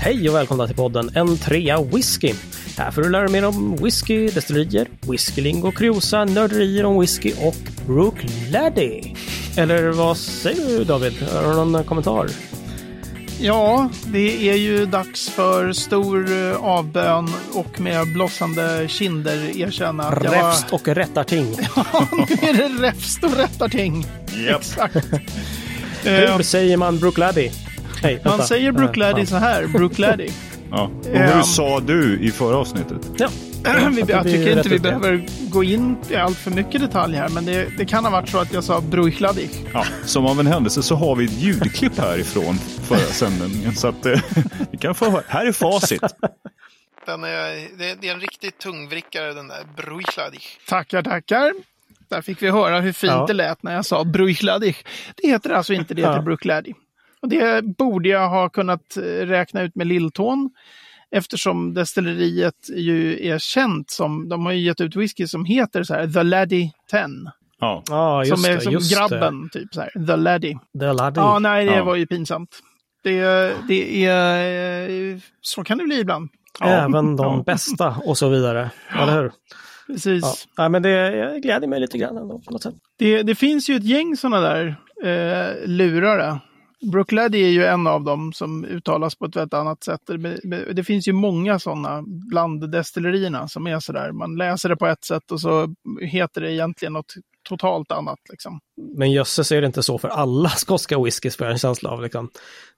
Hej och välkomna till podden En trea whisky. Här får du lära dig mer om whisky, destillerier, whiskylingo, kuriosa, nörderier om whisky och Brookladdy. Eller vad säger du David? Har du någon kommentar? Ja, det är ju dags för stor eh, avbön och med blossande kinder erkänna att jag. Räfst och rättarting. Ja, nu är det räfst och rättarting. Japp. Exakt. Hur Eh, säger man Brookladdy? Hej, Man säger Brookladdy Eh, så här, Brookladdy. Ja. Och Ehm. hur sa du i förra avsnittet? Ja. vi, det jag tycker inte vi det. behöver gå in i allt för mycket detalj här, men det, det kan ha varit så att jag sa Brookladdy. Ja, som av en händelse så har vi ett ljudklipp härifrån förra sändningen. Så att eh, vi kan få. Här är facit. Den är, det, det är en riktigt tungvrickare den där Brookladdy. Tackar, tackar. Där fick vi höra hur fint Ja. det lät när jag sa Brookladdy. Det heter alltså inte det, heter Ja. Och det borde jag ha kunnat eh, räkna ut med lilltån. Eftersom destilleriet ju är känt som, de har ju gett ut whisky som heter så här The Laddie 10. Ja. Ja, just som är det. som just grabben, typ så här. The Laddie. Det. The Laddie. Ja, nej, det Ja. var ju pinsamt. Det, det är, eh, så kan det bli ibland. Även de bästa och så vidare. Eller hur? Precis. Ja. Nej, men det gläder mig lite grann ändå på något sätt. Det, det finns ju ett gäng sådana där eh, lurare. Brookladdy är ju en av dem som uttalas på ett väldigt annat sätt. Det, det finns ju många sådana bland destillerierna som är sådär. Man läser det på ett sätt och så heter det egentligen något totalt annat. Liksom. Men jösses är det inte så för alla skotska whiskys får jag en känsla av. Liksom.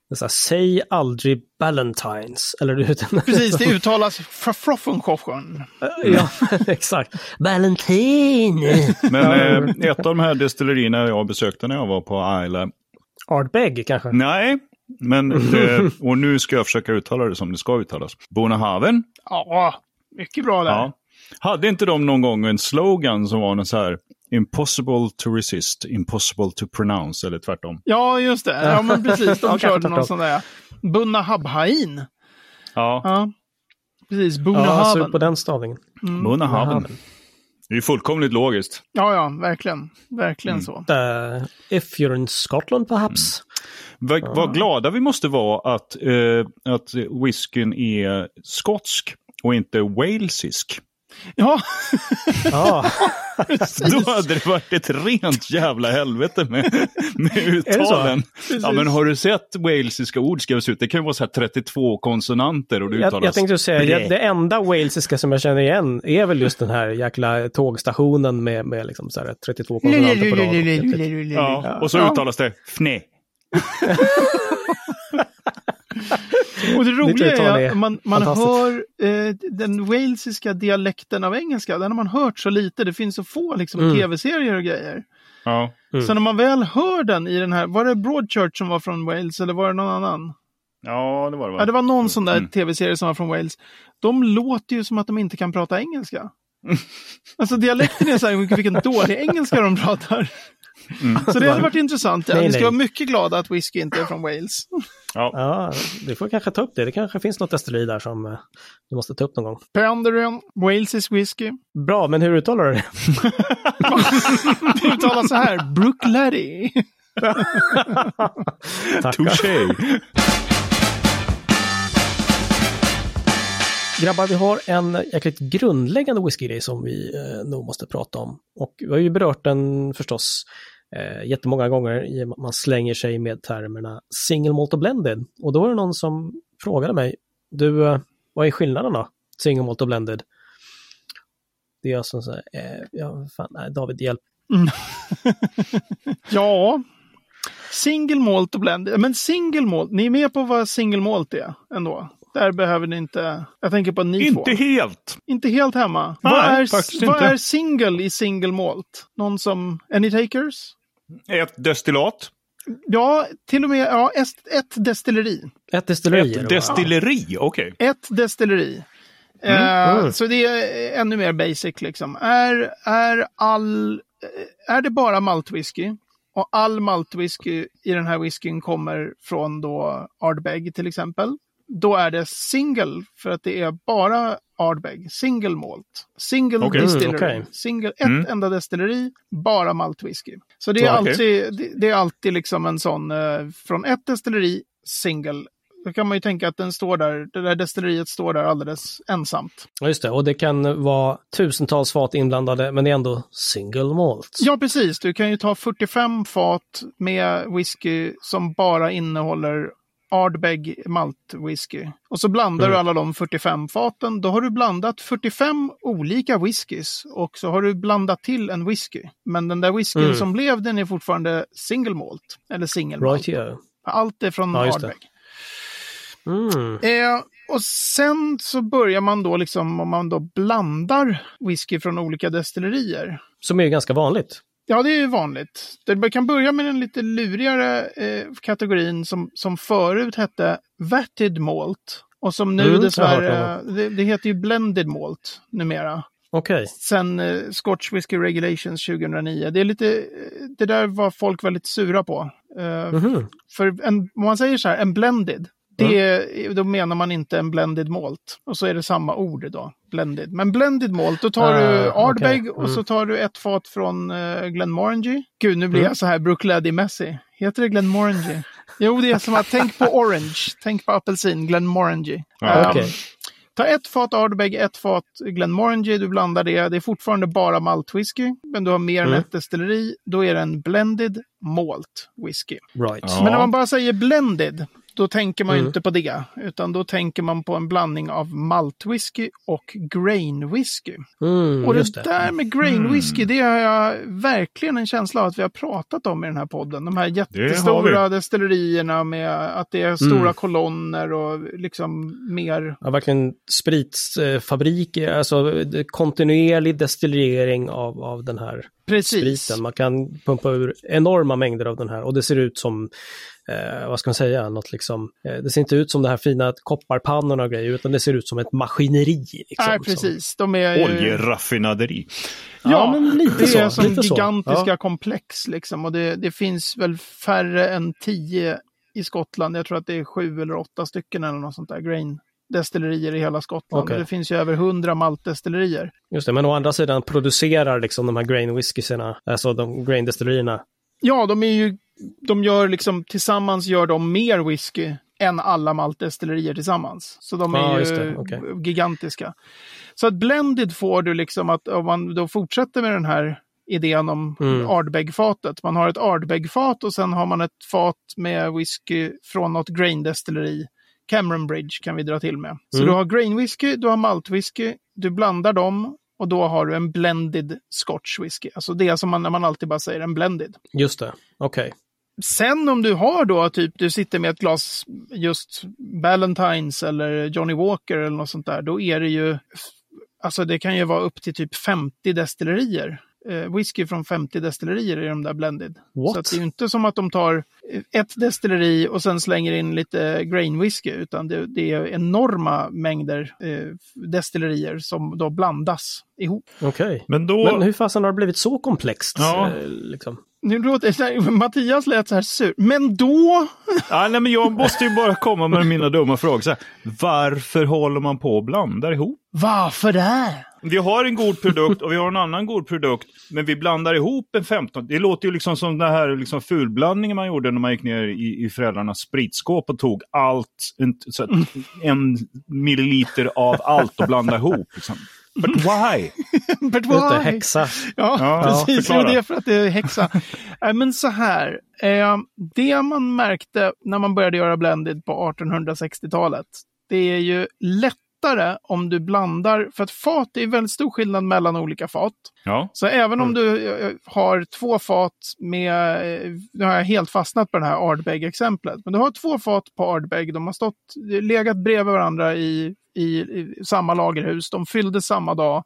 Det är så här, Säg aldrig Ballantines. Eller du. Precis, det uttalas Froffenkochen. ja, exakt. Ballantine! Men eh, ett av de här destillerierna jag besökte när jag var på Isla. Ardbeg kanske? Nej, men det, och nu ska jag försöka uttala det som det ska uttalas. Bonahaven. Ja, mycket bra där. Ja. Hade inte de någon gång en slogan som var någon så här Impossible to resist, impossible to pronounce eller tvärtom? Ja, just det. Ja, men precis. Ja, De körde någon sån där. Bunna Habhain. Ja, Ja, precis. Ja, Bonahaven. alltså på den stavningen. Bonahaven. Det är ju fullkomligt logiskt. Ja, ja, verkligen. Verkligen Mm. så. Uh, if you're in Scotland perhaps. Vad, vad glada vi måste vara att, eh, att whiskyn är skotsk och inte walesisk. Ja, Ja, Då hade det varit ett rent jävla helvete med, med uttalen. Ja, men har du sett walesiska ord skrivas ut? Det kan ju vara så här 32 konsonanter och det jag, uttalas... jag tänkte säga, jag, det enda walesiska som jag känner igen är väl just den här jäkla tågstationen med, med liksom så här 32 konsonanter på rad. Ja, och så uttalas det fne. Och det roliga är att man, man hör eh, den walesiska dialekten av engelska. Den har man hört så lite. Det finns så få liksom, Mm. tv-serier och grejer. Ja. Mm. Så när man väl hör den i den här, var det Broadchurch som var från Wales eller var det någon annan? ja, det var det va? Ja, det var någon sån där Mm. tv-serie som var från Wales. De låter ju som att de inte kan prata engelska. Alltså dialekten är så här, vilken dålig engelska de pratar. Mm. Så det hade varit intressant. Ja. Nej, Ni ska nej. vara mycket glada att whisky inte är från Wales. Ja. Ja, vi får kanske ta upp det. Det kanske finns något destilleri där som eh, vi måste ta upp någon gång. Penderian, Walesisk whisky. Bra, men hur uttalar du det? Det uttalas så här. Tackar. Touché. Grabbar, vi har en jäkligt grundläggande whiskygrej som vi eh, nog måste prata om. Och vi har ju berört den förstås eh, jättemånga gånger man slänger sig med termerna single malt och blended. Och då var det någon som frågade mig, du, eh, vad är skillnaden då? Single malt och blended? Det är alltså så här, eh, ja, fan, nej, David, hjälp. Ja, single malt och blend. Men single malt, ni är med på vad single malt är ändå? Där behöver ni inte... Jag tänker på ni Inte två. helt. Inte helt hemma. Nej, vad är, vad är single i single malt? Någon som... Any takers? Ett destillat. Ja, till och med ja, ett, ett destilleri. Ett destilleri. Ett destilleri, okej. Ett destilleri. Mm. Eh, Mm. Så det är ännu mer basic liksom. Är, är, all, eh, är det bara maltwhisky och all maltwhisky i den här whiskyn kommer från då Ardbeg till exempel. Då är det single för att det är bara Ardbeg, single malt. Single Okej. distillery. Mm, okej. Single, ett Mm. enda destilleri, bara maltwhisky. Så det är, okej. alltid, det, det är alltid liksom en sån, eh, från ett destilleri, single då kan man ju tänka att den står där, det där destilleriet står där alldeles ensamt. Ja, just det. Och det kan vara tusentals fat inblandade, men det är ändå single malt. Ja, precis. Du kan ju ta 45 fat med whisky som bara innehåller Ardbeg malt whisky. Och så blandar Mm. du alla de 45 faten. Då har du blandat 45 olika whiskys och så har du blandat till en whisky. Men den där whiskyn Mm. som blev, den är fortfarande single malt. Eller single malt. Right here. Allt är från Ja. Ardbeg. Mm. Eh, och sen så börjar man då liksom, om man då blandar whisky från olika destillerier. Som är ju ganska vanligt. Ja, det är ju vanligt. Det kan börja med den lite lurigare eh, kategorin som, som förut hette Vatted Malt. Och som nu Mm, dessvärre, det, det heter ju Blended Malt numera. Okej. Sen eh, Scotch Whisky Regulations 2009. Det, är lite, eh, det där var folk väldigt sura på. Eh, Mhm. för en, om man säger så här, en blended, det, då menar man inte en blended malt. Och så är det samma ord då, blended. Men blended malt, då tar Ah, du Ardbeg okej. och Mm. så tar du ett fat från uh, Glenmorangie. Gud, nu blir Mm. jag så här Brookladdy-mässig. Heter det Glenmorangie? jo, det är som att tänk på orange, tänk på apelsin, Glenmorangie. Ja, Ehm, okej. Ta ett fat Ardbeg, ett fat Glenmorangie, du blandar det. Det är fortfarande bara maltwhisky, men du har mer än Mm. ett destilleri. Då är det en blended malt whisky. Right. Ja. Men när man bara säger blended, då tänker man ju Mm. inte på det. Utan då tänker man på en blandning av maltwhisky och grain whisky. Mm, och det, just det. där med grain whisky, det har jag verkligen en känsla av att vi har pratat om i den här podden. De här jättestora destillerierna med att det är stora Mm. kolonner och liksom mer Ja, verkligen spritsfabriker, alltså det- kontinuerlig destillering av, av den här Precis. spriten. Man kan pumpa ur enorma mängder av den här och det ser ut som, eh, vad ska man säga, något liksom, eh, det ser inte ut som de här fina kopparpannorna och grejer, utan det ser ut som ett maskineri. Liksom, Nej, som- precis. De är ju... Oljeraffinaderi. Ja, men lite det så. är som lite gigantiska Ja. komplex liksom. Och det, det finns väl färre än tio i Skottland. Jag tror att det är sju eller åtta stycken eller något sånt där. Grain destillerier i hela Skottland. Och det finns ju över hundra maltdestillerier. Just det, men å andra sidan producerar liksom de här grain whiskysarna, alltså de grain destillerierna. Ja, de är ju... De gör liksom, tillsammans gör de mer whisky än alla maltdestillerier tillsammans. Så de är Ja, ju. Okej. gigantiska. Så att blended får du liksom att om man då fortsätter med den här idén om Mm. Ardbeg-fatet. Man har ett Ardbeg-fat och sen har man ett fat med whisky från något grain-destilleri. Cameron Bridge kan vi dra till med. Så Mm. du har grain whisky, du har malt whisky, du blandar dem och då har du en blended scotch whisky. Alltså det som man, man alltid bara säger en blended. Just det, okej. Sen om du har då, typ du sitter med ett glas just Ballantines eller Johnny Walker eller något sånt där, då är det ju, alltså det kan ju vara upp till typ 50 destillerier. Eh, whisky från 50 destillerier i de där blended. What? Så att det är ju inte som att de tar ett destilleri och sen slänger in lite grain whisky, utan det, det är enorma mängder eh, destillerier som då blandas ihop. Okej. Men då... Men hur fasen har det blivit så komplext? Ja. eh, Liksom? Nu låter så här, Mattias lät så här sur. Men då Ja, nej, men jag måste ju bara komma med mina dumma frågor. Så här, varför håller man på och blandar ihop? Varför det? Vi har en god produkt och vi har en annan god produkt, men vi blandar ihop en 15. Det låter ju liksom som den här liksom fulblandningen man gjorde när man gick ner i, i föräldrarnas spritskåp och tog allt, en, en milliliter av allt och blandade ihop. Liksom. But why? But why? häxa. Ja, Ja, precis. förklara. Jo, det är för att det är häxa. Nej, men så här. Eh, det man märkte när man började göra blended på 1860-talet, det är ju lättare om du blandar, för att fat är väldigt stor skillnad mellan olika fat. Ja, Så även om Mm. du eh, har två fat med, eh, nu har jag helt fastnat på det här Ardbeg-exemplet, men du har två fat på Ardbeg, de har stått, legat bredvid varandra i, i, i samma lagerhus, de fyllde samma dag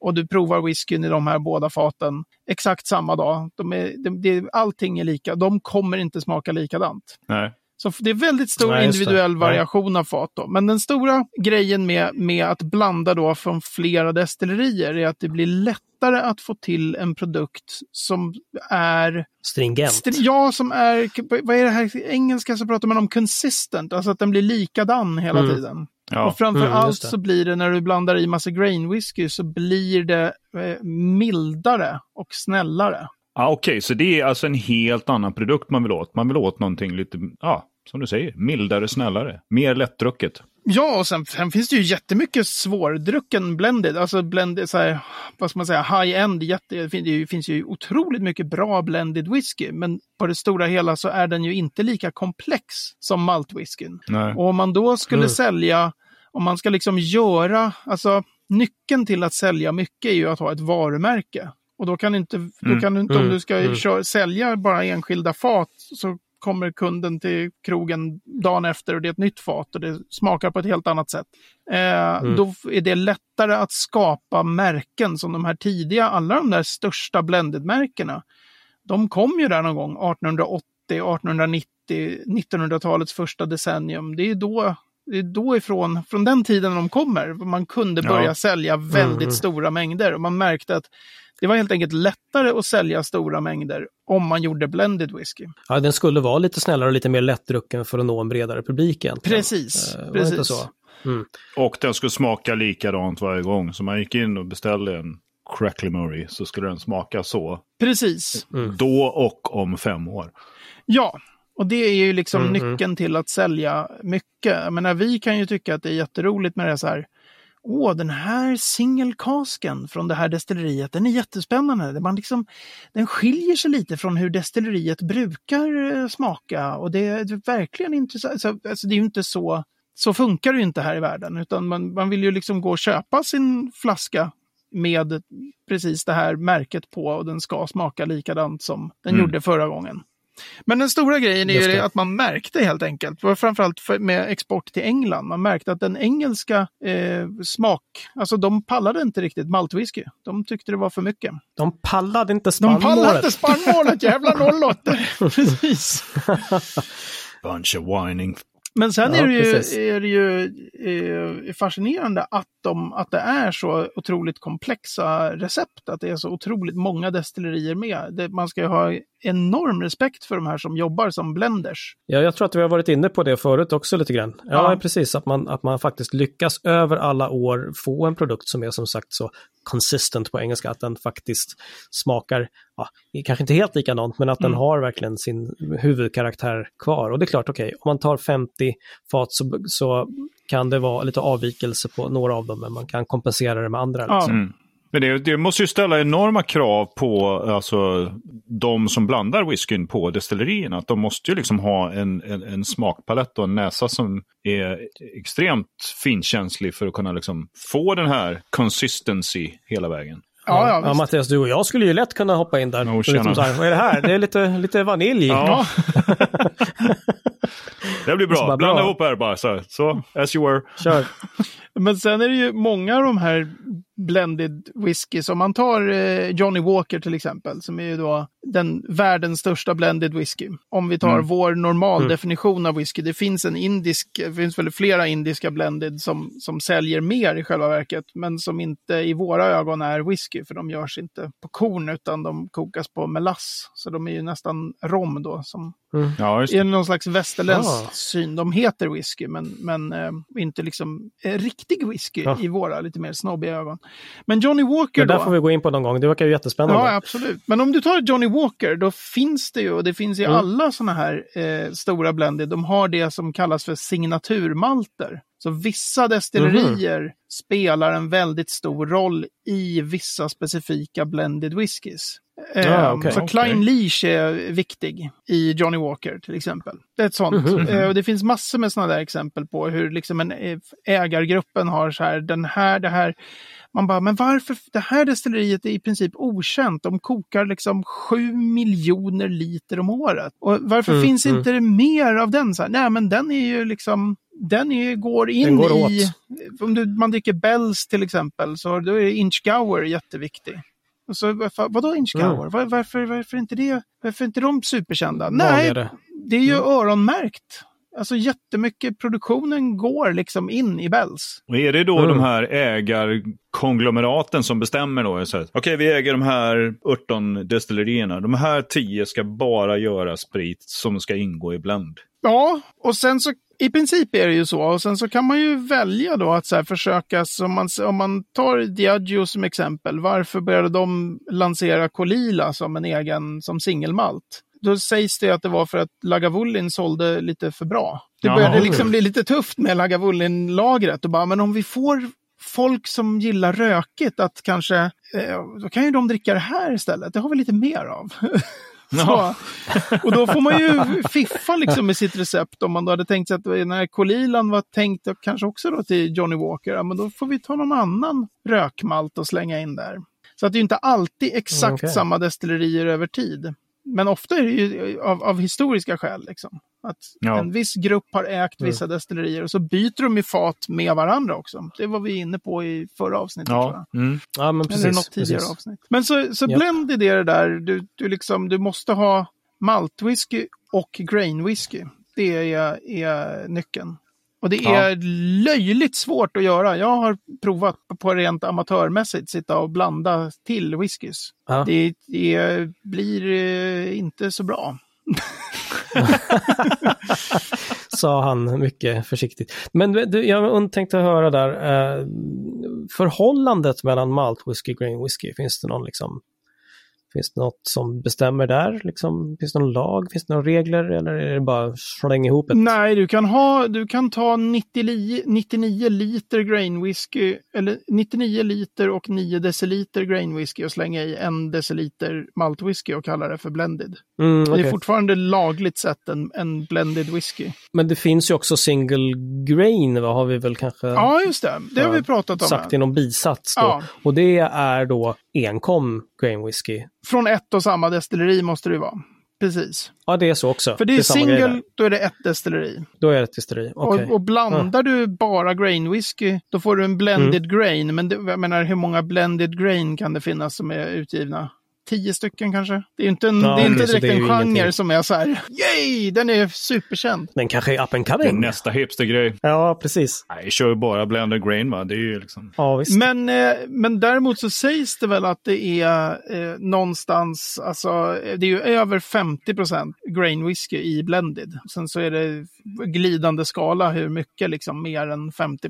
och du provar whiskyn i de här båda faten exakt samma dag. De är, de, det, allting är lika, de kommer inte smaka likadant. nej. Så det är väldigt stor Nej, individuell Nej. variation av fat. Då. Men den stora grejen med, med att blanda då från flera destillerier är att det blir lättare att få till en produkt som är... Stringent. St- ja, som är... Vad är det här i engelska så pratar man om consistent, alltså att den blir likadan hela Mm. tiden. Ja. Och framför Mm, allt så blir det när du blandar i massa grain whisky så blir det eh, mildare och snällare. Ah, Okej, så det är alltså en helt annan produkt man vill åt. Man vill åt någonting lite, ja, som du säger, mildare, snällare, mer lättdrucket. Ja, och sen, sen, finns det ju jättemycket svårdrucken blended. Alltså blended, så här, vad ska man säga, high-end. Jätte, det, finns ju, otroligt mycket bra blended whisky. Men på det stora hela så är den ju inte lika komplex som maltwhiskyn. Och om man då skulle mm. sälja, om man ska liksom göra, alltså nyckeln till att sälja mycket är ju att ha ett varumärke. Och då kan inte, då mm. kan du inte mm. om du ska mm. köra, sälja bara enskilda fat så kommer kunden till krogen dagen efter och det är ett nytt fat och det smakar på ett helt annat sätt. Eh, mm. Då är det lättare att skapa märken som de här tidiga, alla de där största blended-märkena. De kom ju där någon gång 1880, 1890, 1900-talets första decennium. Det är då det är då ifrån, från den tiden de kommer, man kunde börja ja. sälja väldigt mm. stora mängder. Och man märkte att det var helt enkelt lättare att sälja stora mängder om man gjorde blended whisky. Ja, den skulle vara lite snällare och lite mer lättdrucken för att nå en bredare publik egentligen. Precis, eh, precis. så? Mm. Och den skulle smaka likadant varje gång. Så man gick in och beställde en Crackly Murray så skulle den smaka så. Precis. Mm. Då och om fem år. Ja, och det är ju liksom mm, nyckeln till att sälja mycket. Jag menar, vi kan ju tycka att det är jätteroligt med det så här. Åh, den här singelkasken från det här destilleriet, den är jättespännande. Man liksom, den skiljer sig lite från hur destilleriet brukar eh, smaka och det är verkligen intressant. Alltså, alltså, det är ju inte så, så funkar det ju inte här i världen, utan man, man vill ju liksom gå och köpa sin flaska med precis det här märket på och den ska smaka likadant som den mm. gjorde förra gången. Men den stora grejen är ju att man märkte helt enkelt, framförallt med export till England, man märkte att den engelska eh, smak, alltså de pallade inte riktigt maltwhisky. De tyckte det var för mycket. De pallade inte spannmålet. De pallade inte spannmålet, jävla 08! Precis. Bunch of whining men sen ja, är det ju, är det ju är fascinerande att, de, att det är så otroligt komplexa recept, att det är så otroligt många destillerier med. Det, man ska ju ha enorm respekt för de här som jobbar som blenders. Ja, jag tror att vi har varit inne på det förut också lite grann. Ja, ja. precis, att man, att man faktiskt lyckas över alla år få en produkt som är som sagt så consistent på engelska, att den faktiskt smakar, ja, kanske inte helt likadant, men att mm. den har verkligen sin huvudkaraktär kvar. Och det är klart, okej, okay, om man tar 50 fat så, så kan det vara lite avvikelse på några av dem, men man kan kompensera det med andra. Liksom. Mm. Men det, det, måste ju ställa enorma krav på alltså, de som blandar whiskyn på destillerierna. Att de måste ju liksom ha en, en, en, smakpalett och en näsa som är extremt finkänslig för att kunna liksom få den här consistency hela vägen. Ja, ja, ja, Mattias, du och jag skulle ju lätt kunna hoppa in där. Oh, liksom så här, vad är det här? Det är lite, lite vanilj. Ja. det blir bra. Blanda ihop här bara. Så, så as you were. Kör. Men sen är det ju många av de här blended whisky. Om man tar eh, Johnny Walker till exempel, som är ju då den världens största blended whisky. Om vi tar mm. vår normaldefinition mm. av whisky. Det finns en indisk, det finns väl flera indiska blended som, som säljer mer i själva verket, men som inte i våra ögon är whisky, för de görs inte på korn utan de kokas på melass. Så de är ju nästan rom då, som mm. ja, är någon slags västerländsk ah. syn. De heter whisky, men, men äh, inte liksom äh, riktig whisky ah. i våra lite mer snobbiga ögon. Men Johnny Walker Det där får vi gå in på någon gång, det verkar ju jättespännande. Ja, absolut. Men om du tar Johnny Walker, då finns det ju, och det finns i mm. alla sådana här eh, stora blended, de har det som kallas för signaturmalter. Så vissa destillerier mm. spelar en väldigt stor roll i vissa specifika blended whiskys. Ah, okay, så Klein okay. Leash är viktig i Johnny Walker till exempel. Det är ett sånt. Mm -hmm. det finns massor med sådana där exempel på hur liksom en eh, ägargruppen har så här, den här, det här man bara, men varför? Det här destilleriet är i princip okänt. De kokar liksom sju miljoner liter om året. Och varför mm, finns mm. inte det mer av den? Så här, nej, men den är ju liksom den är, går in den går i... Åt. Om du, man dricker Bells till exempel, så då är Inchgower jätteviktig. Och så, varför, vadå Inchgower? Mm. Var, varför, varför, inte det? Varför inte de superkända? Nej, det är ju mm. öronmärkt. Alltså jättemycket produktionen går liksom in i Bells. Och är det då mm. de här ägarkonglomeraten som bestämmer då? Okej, okay, vi äger de här 18 destillerierna. De här 10 ska bara göra sprit som ska ingå i blend. Ja, och sen så I princip är det ju så. Och sen så kan man ju välja då att så försöka, om man, om man tar Diageo som exempel, varför började de lansera Colila som en egen, som singelmalt? Då sägs det att det var för att Lagavulin sålde lite för bra. Det började Jaha. liksom bli lite tufft med Lagavulin-lagret och bara, men om vi får folk som gillar rökigt att kanske, eh, då kan ju de dricka det här istället. Det har vi lite mer av. Så, och då får man ju fiffa liksom med sitt recept om man då hade tänkt sig att den här Kolilan var tänkt kanske också då till Johnny Walker. Ja, men då får vi ta någon annan rökmalt och slänga in där. Så att det är inte alltid exakt Okej. samma destillerier över tid. Men ofta är det ju av, av historiska skäl. Liksom. Att Ja. en viss grupp har ägt vissa destillerier och så byter de i fat med varandra också. Det var vi inne på i förra avsnittet. tror jag. Ja, mm. Ja, men precis. Eller något tidigare precis. avsnitt. Men så, så blend är det där, du, du, liksom, du måste ha maltwhisky och grain whisky. Det är, är nyckeln. Och det Ja. är löjligt svårt att göra. Jag har provat på rent amatörmässigt sitta och blanda till whiskys. Ja. Det, det blir eh, inte så bra. Sa han mycket försiktigt. Men du, jag tänkte höra där, eh, förhållandet mellan malt whisky och grain whisky, finns det någon liksom, finns det något som bestämmer där? Liksom, finns det någon lag, finns det några regler eller är det bara släng ihop ett? Nej, du kan, ha, du kan ta 99, 99 liter grain whisky, eller 99 liter och 9 deciliter grain whisky och slänga i en deciliter malt whisky och kalla det för blended. Mm, Det okej. är fortfarande lagligt sett en, en blended whisky. Men det finns ju också single grain, vad har vi väl kanske Ja, just det. Det har vi pratat om. sagt i någon bisats då. Ja. Och det är då enkom grain whisky. Från ett och samma destilleri måste det ju vara. Precis. Ja, det är så också. För det är samma grej single, då är det ett destilleri. Då är det ett distilleri. Okej. Och, och blandar du bara grain whisky, då får du en blended Mm. grain. Men det, jag menar, hur många blended grain kan det finnas som är utgivna? Tio stycken kanske? Det är ju inte, en, Ja, det är inte direkt det är en genre ingenting. som är så här, yay, den är superkänd. Den kanske är up and Det är coming. nästa hipstergrej. Ja, precis. Nej, jag kör ju bara blended grain va. Det är ju liksom... Ja, visst. Men, eh, men däremot så sägs det väl att det är eh, någonstans, alltså det är ju över 50% grain whisky i blended. Sen så är det glidande skala hur mycket liksom mer än 50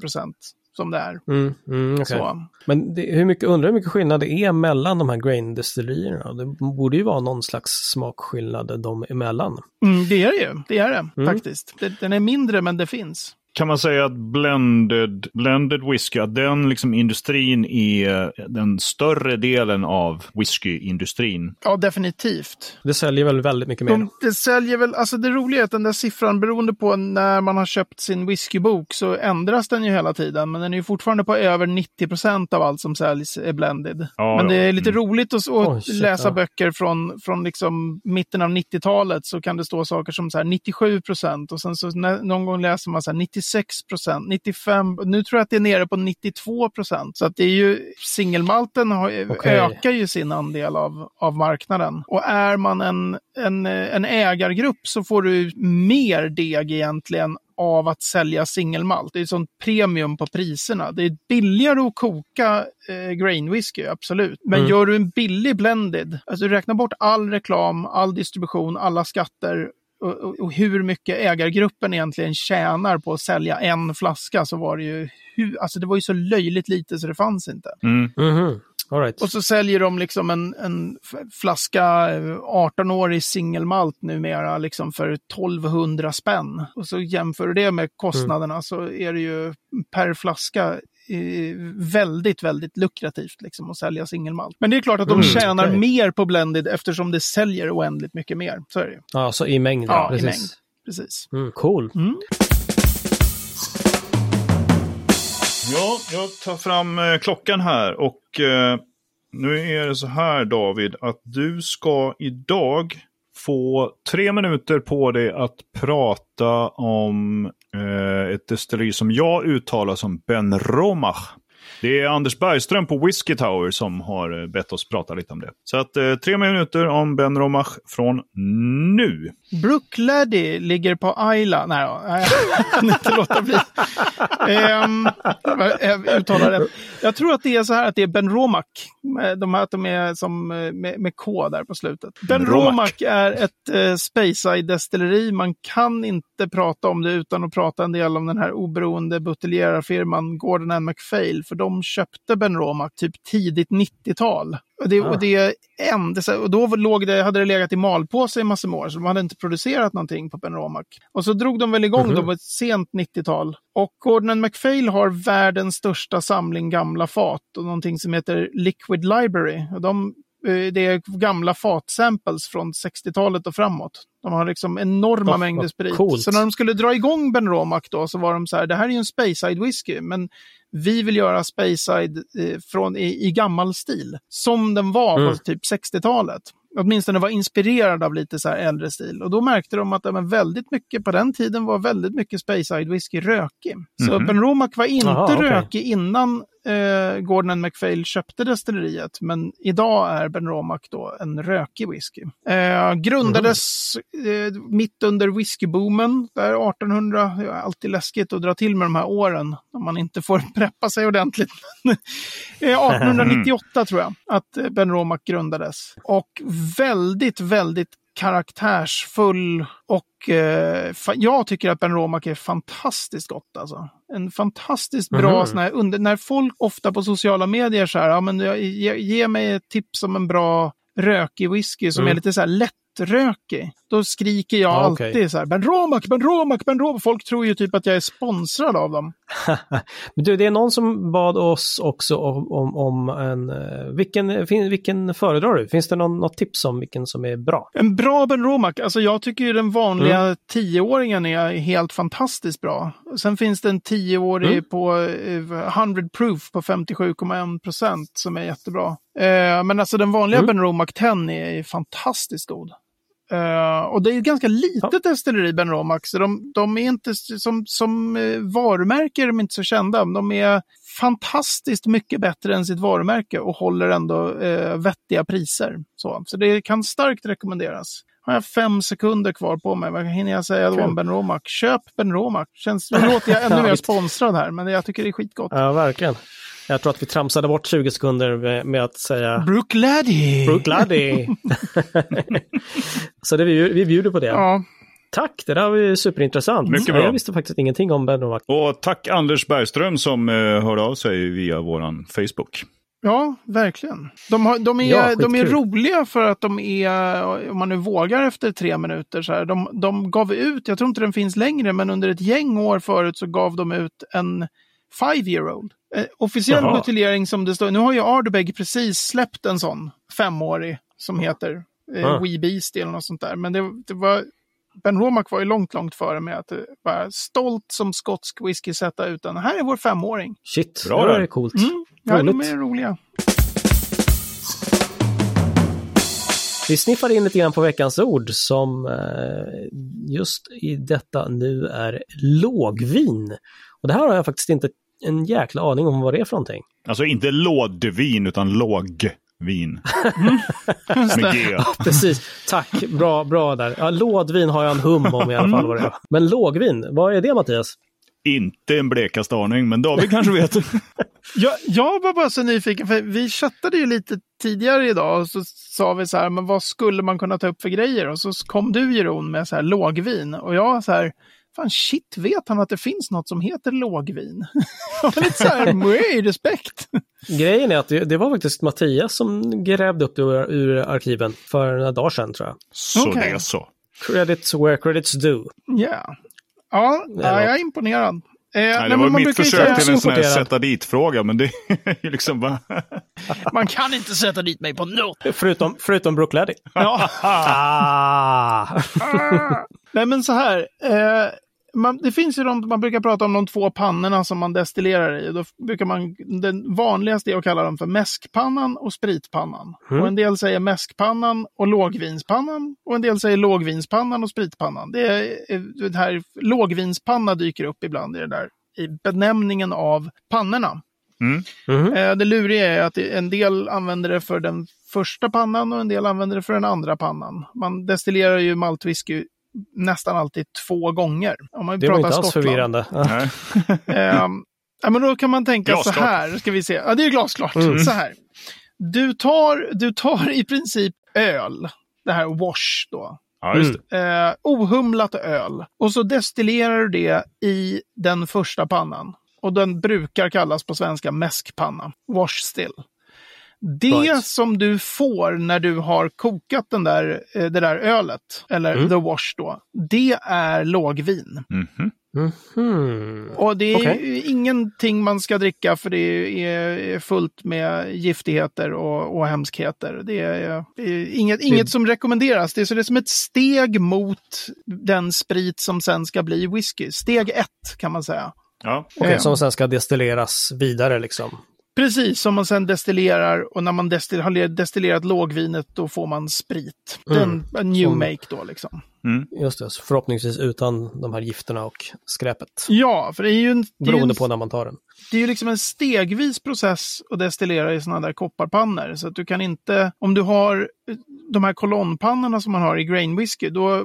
som det är. Mm, mm, okej. Så. Men det, hur mycket, undrar hur mycket skillnad det är mellan de här grain-destillerierna? Det borde ju vara någon slags smakskillnad dem emellan. Mm, det är det ju, det är det Mm. faktiskt. Det, den är mindre men det finns. Kan man säga att blended, blended whisky, att den liksom industrin är den större delen av whiskyindustrin? Ja, definitivt. Det säljer väl väldigt mycket mer. De, det säljer väl, alltså det roliga är att den där siffran beroende på när man har köpt sin whiskybok så ändras den ju hela tiden. Men den är ju fortfarande på över 90 procent av allt som säljs är blended. Ja, men det är lite Mm. roligt att, att Oj, shit, läsa ja. böcker från, från liksom mitten av 90-talet så kan det stå saker som så här 97 procent och sen så nä- någon gång läser man så här 96 procent, 95, nu tror jag att det är nere på 92 procent. Så att det är ju, singelmalten har, Okej. ökar ju sin andel av, av marknaden. Och är man en, en, en ägargrupp så får du mer deg egentligen av att sälja singelmalt. Det är sånt premium på priserna. Det är billigare att koka eh, grain whisky, absolut. Men Mm. gör du en billig blended, alltså du räknar bort all reklam, all distribution, alla skatter och, och, hur mycket ägargruppen egentligen tjänar på att sälja en flaska så var det ju, hu- alltså det var ju så löjligt lite så det fanns inte. Mm. Mhm. All right. Och så säljer de liksom en, en flaska eh, 18-årig singelmalt numera liksom för 1200 spänn. Och så jämför du det med kostnaderna så är det ju per flaska eh, väldigt, väldigt lukrativt liksom att sälja singelmalt. Men det är klart att de Mm, tjänar okej. mer på blended eftersom det säljer oändligt mycket mer. Så är det. Ja, så i mängd. Ja, i precis. mängd. Precis. Mm, cool. Mm. Ja, jag tar fram eh, klockan här och eh, nu är det så här David att du ska idag få tre minuter på dig att prata om eh, ett destilleri som jag uttalar som Ben Romach. Det är Anders Bergström på Whiskey Tower som har eh, bett oss prata lite om det. Så att eh, tre minuter om Ben Romach från nu. Brookladdy ligger på Ayla. Nej, jag kan inte låta bli. Um, jag uttalar det. Jag tror att det är så här att det är Ben Romach. De här att de är som eh, med, med K där på slutet. Ben Romach. Är ett uh, Speyside-destilleri. Man kan inte prata om det utan att prata en del om den här oberoende buteljerarfirman Gordon and MacPhail. För de köpte Ben Romach typ tidigt 90-tal. Och, det, och, det ände, och då låg det, hade det legat i malpåse i massor med år, så de hade inte producerat någonting på Ben Romach. Och så drog de väl igång Mhm. då på ett sent 90-tal. Och Gordon MacPhail har världens största samling gamla fat och någonting som heter Liquid Library. Och de, det är gamla fatsamples från 60-talet och framåt. De har liksom enorma Oh, mängder sprit. coolt. Så när de skulle dra igång Ben Romach då så var de så här, det här är ju en Speyside whisky, men vi vill göra Speyside eh, från, i, i gammal stil. Som den var Mm. på typ 60-talet. Åtminstone var inspirerad av lite så här äldre stil. Och då märkte de att men väldigt mycket på den tiden var väldigt mycket Speyside whisky rökig. Så Mhm. Ben Romach var inte Aha, okej. rökig innan eh, Gordon McPhail köpte destilleriet. Men idag är Ben Romach då en rökig whisky. Eh, grundades eh, mitt under whiskyboomen, där 1800. Det är alltid läskigt att dra till med de här åren om man inte får preppa sig ordentligt. Eh, 1898 tror jag att Ben Romach grundades. Och väldigt, väldigt karaktärsfull och eh, jag tycker att Ben Romach är fantastiskt gott alltså. En fantastiskt bra Mhm. sån här, under, när folk ofta på sociala medier så här, ja men jag- ge, ge mig ett tips om en bra rökig whisky som Mm. är lite så här lättrökig. Då skriker jag Ja, okej. alltid så här, Ben Romach, Ben Romach, Ben Romach. Folk tror ju typ att jag är sponsrad av dem. Men du, det är någon som bad oss också om, om, om en... eh, Vilken, vilken föredrar du? Finns det någon, något tips om vilken som är bra? En bra Ben Romach, alltså jag tycker ju den vanliga Mm. tioåringen är helt fantastiskt bra. Sen finns det en tioårig Mm. på eh, 100 proof på 57,1 procent som är jättebra. Eh, men alltså den vanliga Mm. Ben Romach 10 är fantastiskt god. Eh, och det är ett ganska litet destilleri Ben Romach, så de, de är inte som, som uh, varumärke är de inte så kända. De är fantastiskt mycket bättre än sitt varumärke och håller ändå eh, vettiga priser. Så, så det kan starkt rekommenderas. Har jag fem sekunder kvar på mig, vad hinner jag säga då om Ben Romach? Köp Ben. Känns, nu låter jag ännu Ja, mer sponsrad här, men jag tycker det är skitgott. Ja, verkligen. Jag tror att vi tramsade bort 20 sekunder med, med att säga Brook Laddie! Brook Laddie. Så det, vi, vi bjuder på det. Ja, Tack, det där var ju superintressant. Mycket bra. Jag visste faktiskt ingenting om Ben Novak. Och tack Anders Bergström som eh, hörde av sig via våran Facebook. Ja, verkligen. De, har, de, är, Ja, de är roliga för att de är, om man nu vågar efter tre minuter, så här, de, de gav ut, jag tror inte den finns längre, men under ett gäng år förut så gav de ut en five-year-old. Eh, officiell Jaha. buteljering som det står, nu har ju Ardbeg precis släppt en sån femårig som heter eh, Ah. Wee Beastie eller något sånt där. Men det, det var, Ben Romach var ju långt, långt före med att det var stolt som skotsk whisky sätta ut den. Här är vår femåring. Shit, Bra det det coolt. Mm. Ja, de Roligt. är roliga. Vi sniffar in lite grann på veckans ord som eh, just i detta nu är lågvin. Och det här har jag faktiskt inte en jäkla aning om vad det är för någonting. Alltså inte lådvin utan lågvin. Just Med. G. Precis, tack, bra, bra där. Ja, lådvin har jag en hum om i alla fall vad det är. Men lågvin, vad är det Mattias? Inte en blekaste aning, men David kanske vet. Jag, jag var bara så nyfiken, för vi chattade ju lite tidigare idag och så sa vi så här, men vad skulle man kunna ta upp för grejer? Och så kom du Jeroen med så här lågvin och jag så här, fan shit, vet han att det finns något som heter lågvin? lite så här, "Mwah, respekt. Grejen är att det, det var faktiskt Mattias som grävde upp det ur, ur arkiven för några dagar sedan tror jag. Så Okej. det är så. Credits where credits do. Ja, ja, ja jag är imponerad. Eh, nej, Nej, det men var man mitt försök till en sån här sätta dit-fråga, men det är ju liksom bara... Man kan inte sätta dit mig på något. Förutom, förutom Brook. Ja. Ah! Nej men så här. Eh, man, det finns ju de, man brukar prata om de två pannorna som man destillerar i. Då brukar man, den vanligaste är att kalla dem för mäskpannan och spritpannan. Mm. Och en del säger mäskpannan och lågvinspannan. Och en del säger lågvinspannan och spritpannan. Det, är, eh, det här, lågvinspanna dyker upp ibland i det där i benämningen av pannorna. Mm. Eh, det luriga är att en del använder det för den första pannan och en del använder det för den andra pannan. Man destillerar ju maltwhisky nästan alltid två gånger. Om man Det var pratar inte alls förvirrande. Ja. Ehm, ja, men då kan man tänka så Glasklart. här, ska vi se. Ja, det är glasklart. Mm. Så här. Du tar, du tar i princip öl, det här wash då. Ja, just det. Eh, ohumlat öl. Och så destillerar du det i den första pannan. Och den brukar kallas på svenska mäskpanna. Wash still. Det Right. som du får när du har kokat den där, eh, det där ölet, eller Mm. the wash då, det är lågvin. Mhm. Mhm. Och det är ju ingenting man ska dricka för det är fullt med giftigheter och, och hemskheter. Det är, det är inget, inget som rekommenderas. Det är, så det är som ett steg mot den sprit som sen ska bli whisky. Steg ett kan man säga. Ja. Eh, som sen ska destilleras vidare liksom. Precis, som man sen destillerar och när man destil, har destillerat lågvinet då får man sprit. Den, Mm. en new Som- make då liksom. Just det, förhoppningsvis utan de här gifterna och skräpet. Ja, för det är ju en, det är ju Beroende en på när man tar den. det är ju liksom en stegvis process att destillera i sådana där kopparpannor. Så att du kan inte, om du har eh, de här kolonnpannorna som man har i grain whisky, då eh,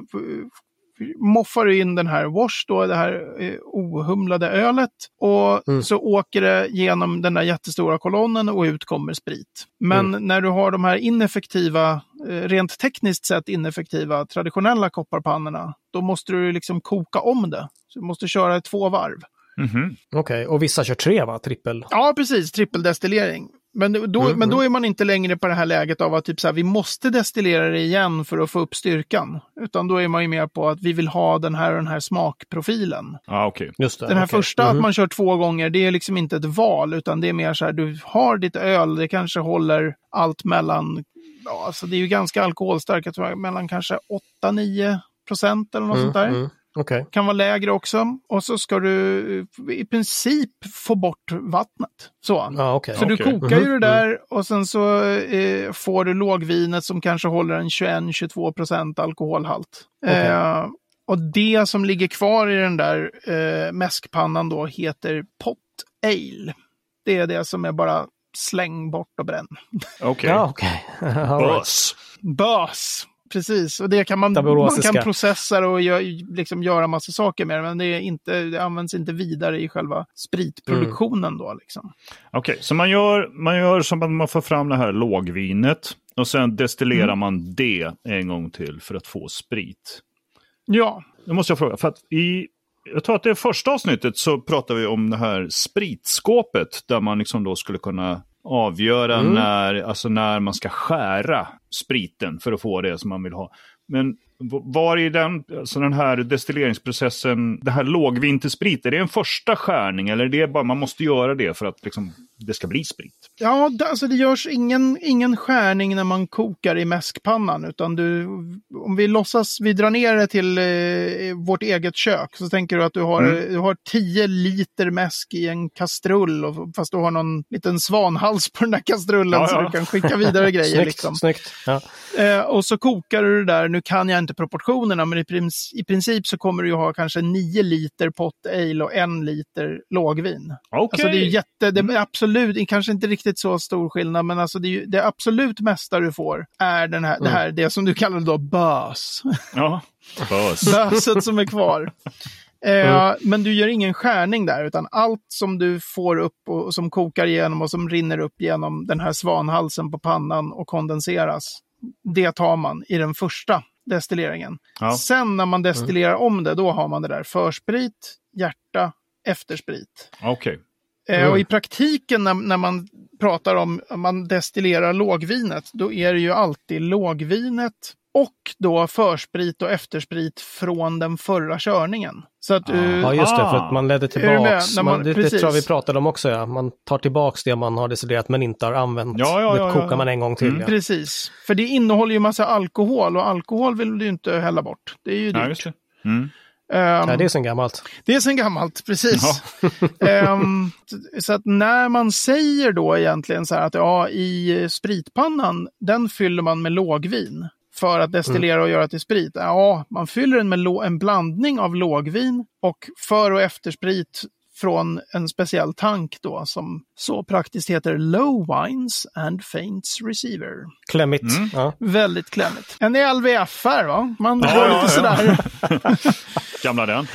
moffar du in den här wash, då, det här eh, ohumlade ölet. Och Mm. så åker det genom den där jättestora kolonnen och ut kommer sprit. Men Mm. när du har de här ineffektiva, eh, rent tekniskt sett ineffektiva traditionella kopparpannorna, då måste du liksom koka om det. Så du måste köra två varv. Mhm. Okej, och vissa kör tre va? Trippel? Ja, precis. Trippeldestillering. Men då, Mm, men då är man inte längre på det här läget av att typ så här, vi måste destillera det igen för att få upp styrkan. Utan då är man ju mer på att vi vill ha den här och den här smakprofilen. Ja, okej. Just det. Den här okej. första, Mhm. att man kör två gånger, det är liksom inte ett val, utan det är mer så här, du har ditt öl, det kanske håller allt mellan, ja, alltså det är ju ganska alkoholstarkt, jag tror mellan kanske 8-9 procent eller något Mm, sånt där Okej. kan vara lägre också. Och så ska du i princip få bort vattnet. Så. Ja, okej. Så du okej. kokar ju Mhm, det där och sen så eh, får du lågvinet som kanske håller en 21-22 procent alkoholhalt. Eh, och det som ligger kvar i den där eh, mäskpannan då heter pot ale. Det är det som är bara släng bort och bränn. Okej. Ja. All right. Bös. Bös! Precis, och det kan man, man kan processa och gö, liksom göra massa saker med det, men det, är inte, det används inte vidare i själva spritproduktionen då. Liksom. Okej, så man gör, man gör som att man får fram det här lågvinet och sen destillerar Mm. man det en gång till för att få sprit. Ja, Nu måste jag fråga, för att i, jag tror att det första avsnittet så pratar vi om det här spritskåpet där man liksom då skulle kunna avgöra Mm. när, alltså när man ska skära spriten för att få det som man vill ha. Men var i den, alltså den här destilleringsprocessen, det här lågvin till sprit, är det en första skärning eller är det bara man måste göra det för att liksom, det ska bli sprit? ja det, alltså det görs ingen, ingen skärning när man kokar i mäskpannan, utan du, om vi låtsas, vi drar ner det till eh, vårt eget kök, så tänker du att du har, Mm. du har 10 liter mäsk i en kastrull, och, fast du har någon liten svanhals på den där kastrullen, Ja, så ja. du kan skicka vidare grejer. Snyggt, liksom. snyggt. Ja. Eh, och så kokar du det där, nu kan jag inte proportionerna, men i, princ- i princip så kommer du ha kanske 9 liter pot ale och en liter lågvin. Okej. Alltså det är jätte, det är absolut, är kanske inte riktigt så stor skillnad, men alltså det, är det absolut mesta du får är den här, det här, det som du kallar då bös. Ja, bös. Böset som är kvar. Eh, Men du gör ingen skärning där, utan allt som du får upp och, och som kokar igenom och som rinner upp genom den här svanhalsen på pannan och kondenseras, det tar man i den första destilleringen. Ja. Sen när man destillerar om det, då har man det där försprit, hjärta, eftersprit. Okej. Mm. Och i praktiken när, när man pratar om om man destillerar lågvinet, då är det ju alltid lågvinet och då försprit och eftersprit från den förra körningen. Så att, eh, Ja, just det, för Ah. att man ledde tillbaks. Man- man, det, det tror jag vi pratade om också, ja. Man tar tillbaks det man har destillerat men inte har använt. Ja, ja, det ja, ja, kokar ja. man en gång till. Mm. Ja. Precis. För det innehåller ju massa alkohol och alkohol vill du ju inte hälla bort. Det är ju Ja, dyrt. just det. Mm. Ehm, Ja, det är sen gammalt. Det är sen gammalt, precis. Ehm, så att när man säger då egentligen så här att ja, i spritpannan, den fyller man med lågvin för att destillera och göra till sprit. Ja, man fyller den med en blandning av lågvin och för och eftersprit från en speciell tank då som så praktiskt heter Low Wines and Faints Receiver. Klämmigt. Mm. Ja. Väldigt klämmigt. En LVF-are va? Man Ja, drar ja, lite ja. sådär. Gamla den.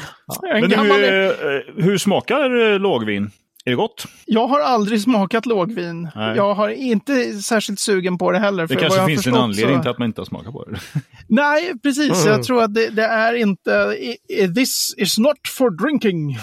En Men gammal... du, eh, hur smakar eh, lågvin? Är det gott? Jag har aldrig smakat lågvin. Nej. Jag har inte särskilt sugen på det heller. Det kanske finns en anledning så... till att man inte har smakat på det. Nej, precis. Mm. Jag tror att det, det är inte... This is not for drinking.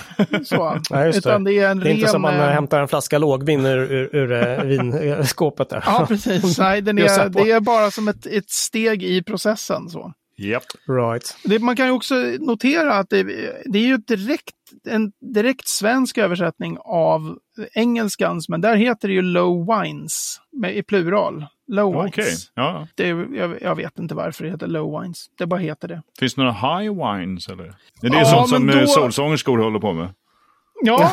Så. Ja, just det. Utan det är en Det är inte som man eh, hämtar en flaska lågvin ur, ur, ur eh, vinskåpet där. Ja, precis. Nej, är, det är bara som ett, ett steg i processen. Så. Japp. Right. Det, man kan ju också notera att det, det är ju direkt, en direkt svensk översättning av engelskans, men där heter det ju low wines med, i plural. Low wines. Okej. Ja. Det, jag, jag vet inte varför det heter low wines. Det bara heter det. Finns det några high wines eller? Det är Ja, sånt som men då... solsångerskor håller på med. Ja,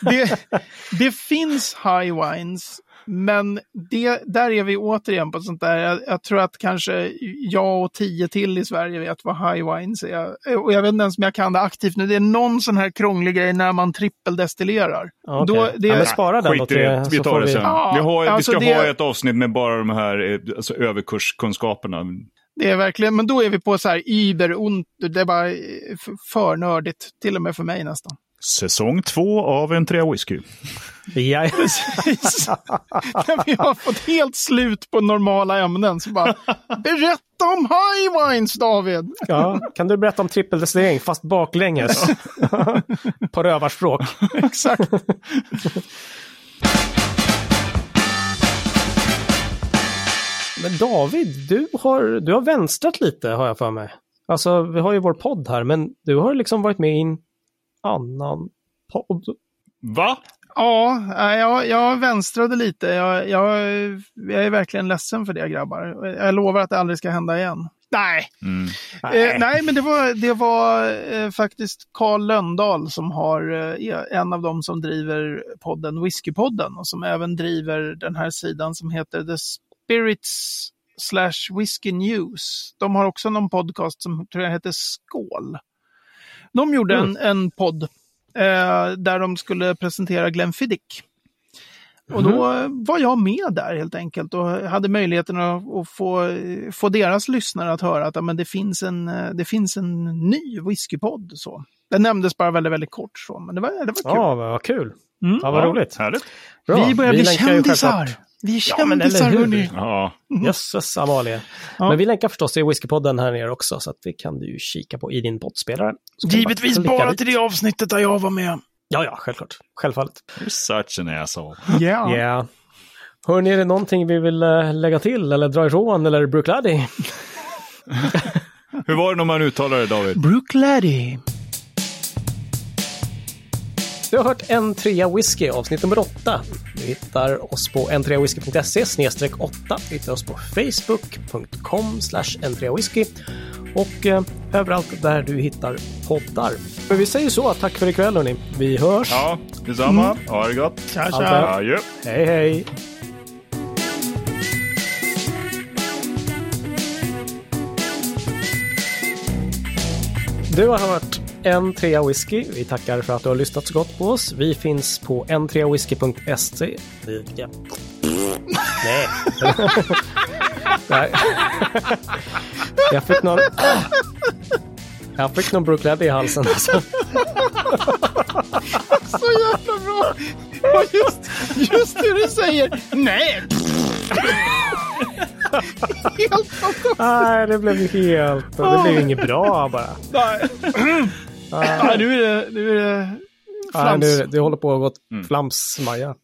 det, det finns high wines, men det, där är vi återigen på sånt där. Jag, jag tror att kanske jag och tio till i Sverige vet vad high wines är. Och jag vet inte ens om jag kan det aktivt nu. Det är någon sån här krånglig grej när man trippeldestillerar. Okej. Då- det- ja, men spara den då till, det, vi tar får det sen. Ja, vi, har, vi alltså ska det- ha ett avsnitt med bara de här eh, alltså, överkurskunskaperna. Det är verkligen, men då är vi på så här über und, det är bara eh, för nördigt, till och med för mig nästan. Säsong två av en trea whisky. Ja, Precis. När vi har fått helt slut på normala ämnen så bara berätta om high wines David! ja. Kan du berätta om trippeldestillering fast baklänges? på rövarspråk. Exakt. Men David, du har, du har vänstrat lite har jag för mig. Alltså, vi har ju vår podd här, men du har liksom varit med i en annan podd. Va? Ja, nej, jag, jag vänstrade lite. Jag, jag, jag är verkligen ledsen för det grabbar. Jag lovar att det aldrig ska hända igen. Nej, Mm. Eh, nej, men det var, det var eh, faktiskt Carl Lönndahl som har, eh, är en av dem som driver podden Whiskypodden och som även driver den här sidan som heter The Spirits slash Whisky News. De har också någon podcast som tror jag heter Skål. De gjorde en, en podd eh, där de skulle presentera Glenfiddich. Och då eh, var jag med där helt enkelt och hade möjligheten att, att få, få deras lyssnare att höra att ja, men det, finns en, eh, det finns en ny whiskypodd. Så. Den nämndes bara väldigt, väldigt kort så, men det var, det var kul. Ja, vad kul. Mm. Ja, vad roligt. Härligt. Bra. Vi börjar bli länkar ju kändisar! Vi är Ja, men eller kändisar hur? hörni! Ja. Jösses Amalia. Ja. Men vi länkar förstås till Whiskypodden här nere också, så att det kan du ju kika på i din poddspelare. Givetvis bara dit. till det avsnittet där jag var med. Ja, ja, självklart. Självfallet. You're such an asshole. Ja. Ja. Hörni, är det någonting vi vill eh, lägga till eller dra ifrån eller Brooklady? Hur var det när man uttalar det David? Brook Laddie. Du har hört en trea whisky avsnitt nummer åtta. Du hittar oss på n3whisky.se snedstreck 8. Du hittar oss på facebook.com slash n3whisky och eh, överallt där du hittar poddar. Men vi säger så, tack för ikväll hörni. Vi hörs. Ja, detsamma. Ha det gott. Tja, tja. Adjö. Hej hej! Du har hört en trea whisky. Vi tackar för att du har lyssnat så gott på oss. Vi finns på n3whisky.se. Vi- ja. Nej. Nej. Jag fick någon... Jag fick någon Brooklyn i halsen. Alltså. Så jävla bra! Och just, just det du säger. Nej! Helt fantastiskt. Nej, det blev helt... Det blev inget bra bara. Nej. Nej, nu är det, nu är det Nej, flams. nu, du håller på att gå flams, Maja.